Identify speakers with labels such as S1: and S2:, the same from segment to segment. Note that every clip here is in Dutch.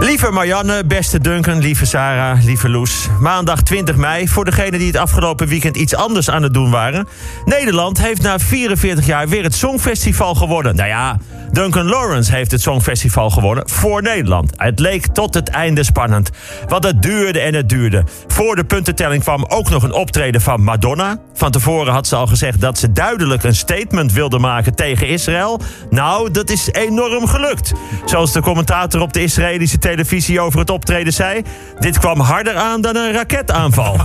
S1: Lieve Marianne, beste Duncan, lieve Sarah, lieve Loes. Maandag 20 mei, voor degenen die het afgelopen weekend iets anders aan het doen waren. Nederland heeft na 44 jaar weer het Songfestival gewonnen. Nou ja, Duncan Lawrence heeft het Songfestival gewonnen voor Nederland. Het leek tot het einde spannend. Want het duurde en het duurde. Voor de puntentelling kwam ook nog een optreden van Madonna. Van tevoren had ze al gezegd dat ze duidelijk een statement wilde maken tegen Israël. Nou, dat is enorm gelukt. Zoals de commentator op de Israëlische televisie over het optreden zei... dit kwam harder aan dan een raketaanval.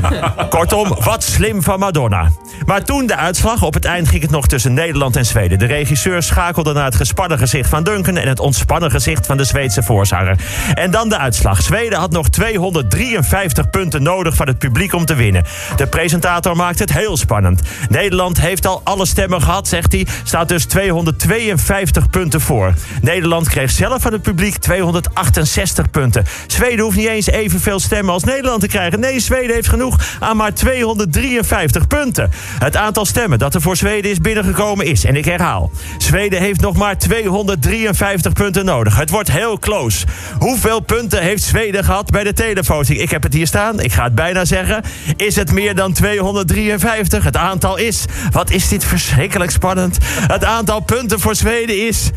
S1: Kortom, wat slim van Madonna. Maar toen de uitslag, op het eind ging het nog tussen Nederland en Zweden. De regisseur schakelde naar het gespannen gezicht van Duncan... en het ontspannen gezicht van de Zweedse voorzanger. En dan de uitslag. Zweden had nog 253 punten nodig van het publiek om te winnen. De presentator maakt het heel spannend. Nederland heeft al alle stemmen gehad, zegt hij. Staat dus 252 punten voor. Nederland kreeg zelf van het publiek 268 punten. Zweden hoeft niet eens evenveel stemmen als Nederland te krijgen. Nee, Zweden heeft genoeg aan maar 253 punten. Het aantal stemmen dat er voor Zweden is binnengekomen is, en ik herhaal... Zweden heeft nog maar 253 punten nodig. Het wordt heel close. Hoeveel punten heeft Zweden gehad bij de televoting? Ik heb het hier staan, ik ga het bijna zeggen. Is het meer dan 253? Het aantal is... Wat is dit verschrikkelijk spannend. Het aantal punten voor Zweden is...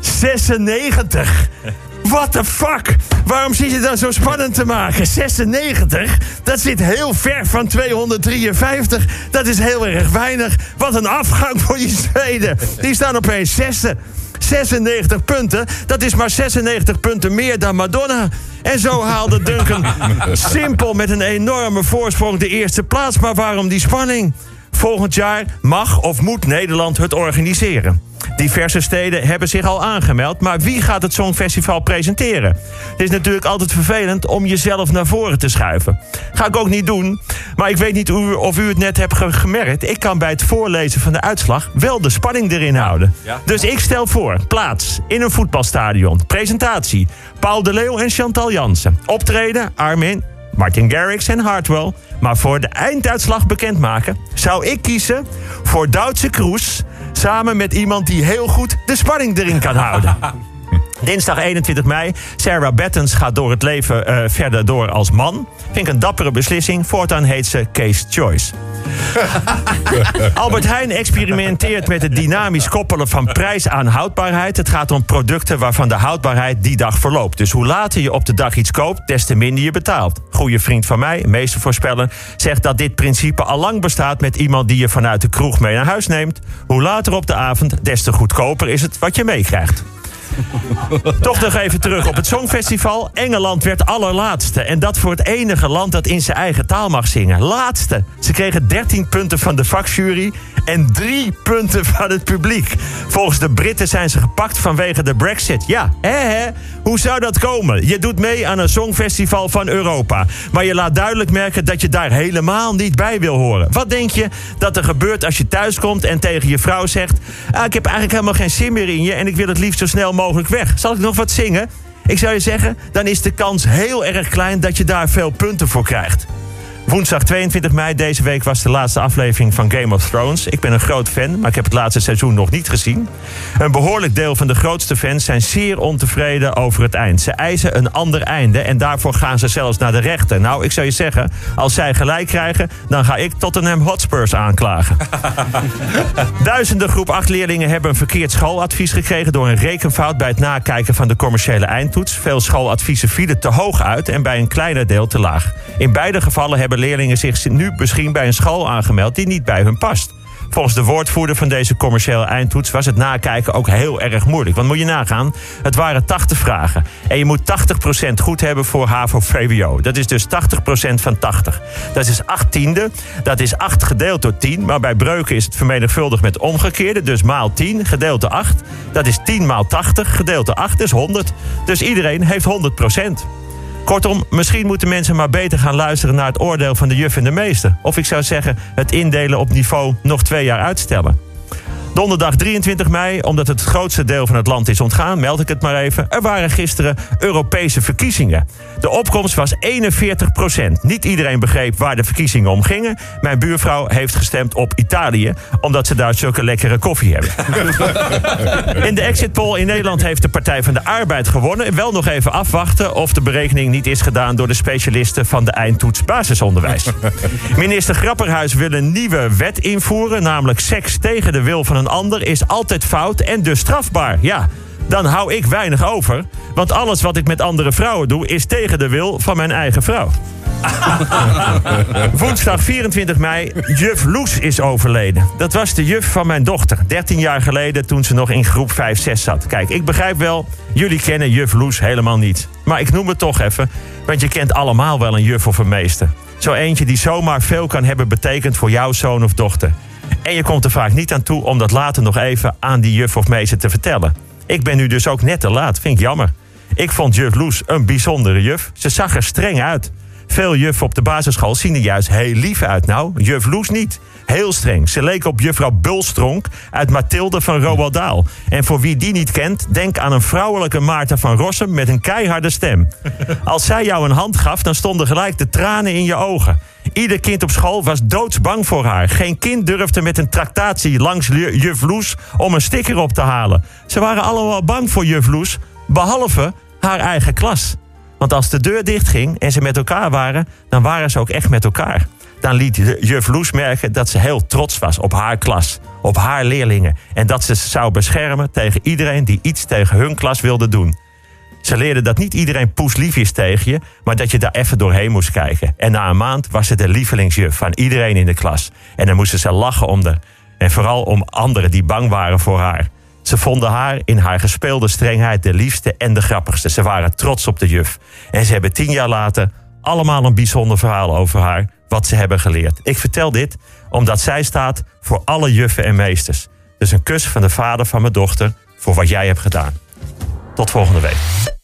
S1: 96. What the fuck? Waarom zit je dan zo spannend te maken? 96? Dat zit heel ver van 253. Dat is heel erg weinig. Wat een afgang voor die Zweden. Die staan opeens zesde. 96 punten, dat is maar 96 punten meer dan Madonna. En zo haalde Duncan simpel met een enorme voorsprong de eerste plaats. Maar waarom die spanning? Volgend jaar mag of moet Nederland het organiseren. Diverse steden hebben zich al aangemeld, maar wie gaat het Songfestival presenteren? Het is natuurlijk altijd vervelend om jezelf naar voren te schuiven. Ga ik ook niet doen, maar ik weet niet of u het net hebt gemerkt. Ik kan bij het voorlezen van de uitslag wel de spanning erin houden. Dus ik stel voor, plaats in een voetbalstadion. Presentatie, Paul de Leeuw en Chantal Jansen. Optreden, Armin, Martin Garrix en Hartwell. Maar voor de einduitslag bekendmaken zou ik kiezen voor Duitse Kroes... samen met iemand die heel goed de spanning erin kan houden. Dinsdag 21 mei. Sarah Bettens gaat door het leven uh, verder door als man. Vind ik een dappere beslissing. Voortaan heet ze Case Choice. Albert Heijn experimenteert met het dynamisch koppelen van prijs aan houdbaarheid. Het gaat om producten waarvan de houdbaarheid die dag verloopt. Dus hoe later je op de dag iets koopt, des te minder je betaalt. Goeie vriend van mij, meestervoorspeller, zegt dat dit principe al lang bestaat met iemand die je vanuit de kroeg mee naar huis neemt. Hoe later op de avond, des te goedkoper is het wat je meekrijgt. Toch nog even terug op het Songfestival. Engeland werd allerlaatste. En dat voor het enige land dat in zijn eigen taal mag zingen. Laatste. Ze kregen 13 punten van de vakjury en 3 punten van het publiek. Volgens de Britten zijn ze gepakt vanwege de Brexit. Ja, hè hè? Hoe zou dat komen? Je doet mee aan een Songfestival van Europa. Maar je laat duidelijk merken dat je daar helemaal niet bij wil horen. Wat denk je dat er gebeurt als je thuiskomt en tegen je vrouw zegt... Ah, ik heb eigenlijk helemaal geen zin meer in je en ik wil het liefst zo snel mogelijk mogelijk weg. Zal ik nog wat zingen? Ik zou je zeggen, dan is de kans heel erg klein dat je daar veel punten voor krijgt. Woensdag 22 mei deze week was de laatste aflevering van Game of Thrones. Ik ben een groot fan, maar ik heb het laatste seizoen nog niet gezien. Een behoorlijk deel van de grootste fans zijn zeer ontevreden over het eind. Ze eisen een ander einde en daarvoor gaan ze zelfs naar de rechter. Nou, ik zou je zeggen, als zij gelijk krijgen... dan ga ik Tottenham Hotspurs aanklagen. Duizenden groep 8 leerlingen hebben een verkeerd schooladvies gekregen... door een rekenfout bij het nakijken van de commerciële eindtoets. Veel schooladviezen vielen te hoog uit en bij een kleiner deel te laag. In beide gevallen hebben leerlingen zich nu misschien bij een school aangemeld die niet bij hun past. Volgens de woordvoerder van deze commerciële eindtoets was het nakijken ook heel erg moeilijk. Want moet je nagaan, het waren 80 vragen. En je moet 80% goed hebben voor HAVO-VWO. Dat is dus 80% van 80. Dat is 8 tiende. Dat is 8 gedeeld door 10. Maar bij breuken is het vermenigvuldigd met omgekeerde. Dus maal 10 gedeeld door 8. Dat is 10 maal 80 gedeeld door 8 is 100. Dus iedereen heeft 100%. Kortom, misschien moeten mensen maar beter gaan luisteren naar het oordeel van de juf en de meester. Of ik zou zeggen, het indelen op niveau nog twee jaar uitstellen. Donderdag 23 mei, omdat het grootste deel van het land is ontgaan, meld ik het maar even. Er waren gisteren Europese verkiezingen. De opkomst was 41 procent. Niet iedereen begreep waar de verkiezingen om gingen. Mijn buurvrouw heeft gestemd op Italië, omdat ze daar zulke lekkere koffie hebben. in de exit poll in Nederland heeft de Partij van de Arbeid gewonnen. Wel nog even afwachten of de berekening niet is gedaan door de specialisten van de eindtoets basisonderwijs. Minister Grapperhuis wil een nieuwe wet invoeren, namelijk seks tegen de wil van een ander is altijd fout en dus strafbaar. Ja, dan hou ik weinig over. Want alles wat ik met andere vrouwen doe, is tegen de wil van mijn eigen vrouw. Woensdag 24 mei, juf Loes is overleden. Dat was de juf van mijn dochter, 13 jaar geleden toen ze nog in groep 5-6 zat. Kijk, ik begrijp wel, jullie kennen juf Loes helemaal niet. Maar ik noem het toch even, want je kent allemaal wel een juf of een meester. Zo eentje die zomaar veel kan hebben betekend voor jouw zoon of dochter. En je komt er vaak niet aan toe om dat later nog even aan die juf of meester te vertellen. Ik ben nu dus ook net te laat, vind ik jammer. Ik vond juf Loes een bijzondere juf. Ze zag er streng uit. Veel juffen op de basisschool zien er juist heel lief uit. Nou, juf Loes niet. Heel streng. Ze leek op juffrouw Bulstronk uit Mathilde van Roald Dahl. En voor wie die niet kent, denk aan een vrouwelijke Maarten van Rossum met een keiharde stem. Als zij jou een hand gaf, dan stonden gelijk de tranen in je ogen. Ieder kind op school was doodsbang voor haar. Geen kind durfde met een tractatie langs juf Loes om een sticker op te halen. Ze waren allemaal bang voor juf Loes, behalve haar eigen klas. Want als de deur dichtging en ze met elkaar waren, dan waren ze ook echt met elkaar. Dan liet juf Loes merken dat ze heel trots was op haar klas, op haar leerlingen. En dat ze ze zou beschermen tegen iedereen die iets tegen hun klas wilde doen. Ze leerden dat niet iedereen poeslief is tegen je, maar dat je daar even doorheen moest kijken. En na een maand was ze de lievelingsjuf van iedereen in de klas. En dan moesten ze lachen om de. En vooral om anderen die bang waren voor haar. Ze vonden haar in haar gespeelde strengheid de liefste en de grappigste. Ze waren trots op de juf. En ze hebben tien jaar later allemaal een bijzonder verhaal over haar, wat ze hebben geleerd. Ik vertel dit omdat zij staat voor alle juffen en meesters. Dus een kus van de vader van mijn dochter voor wat jij hebt gedaan. Tot volgende week.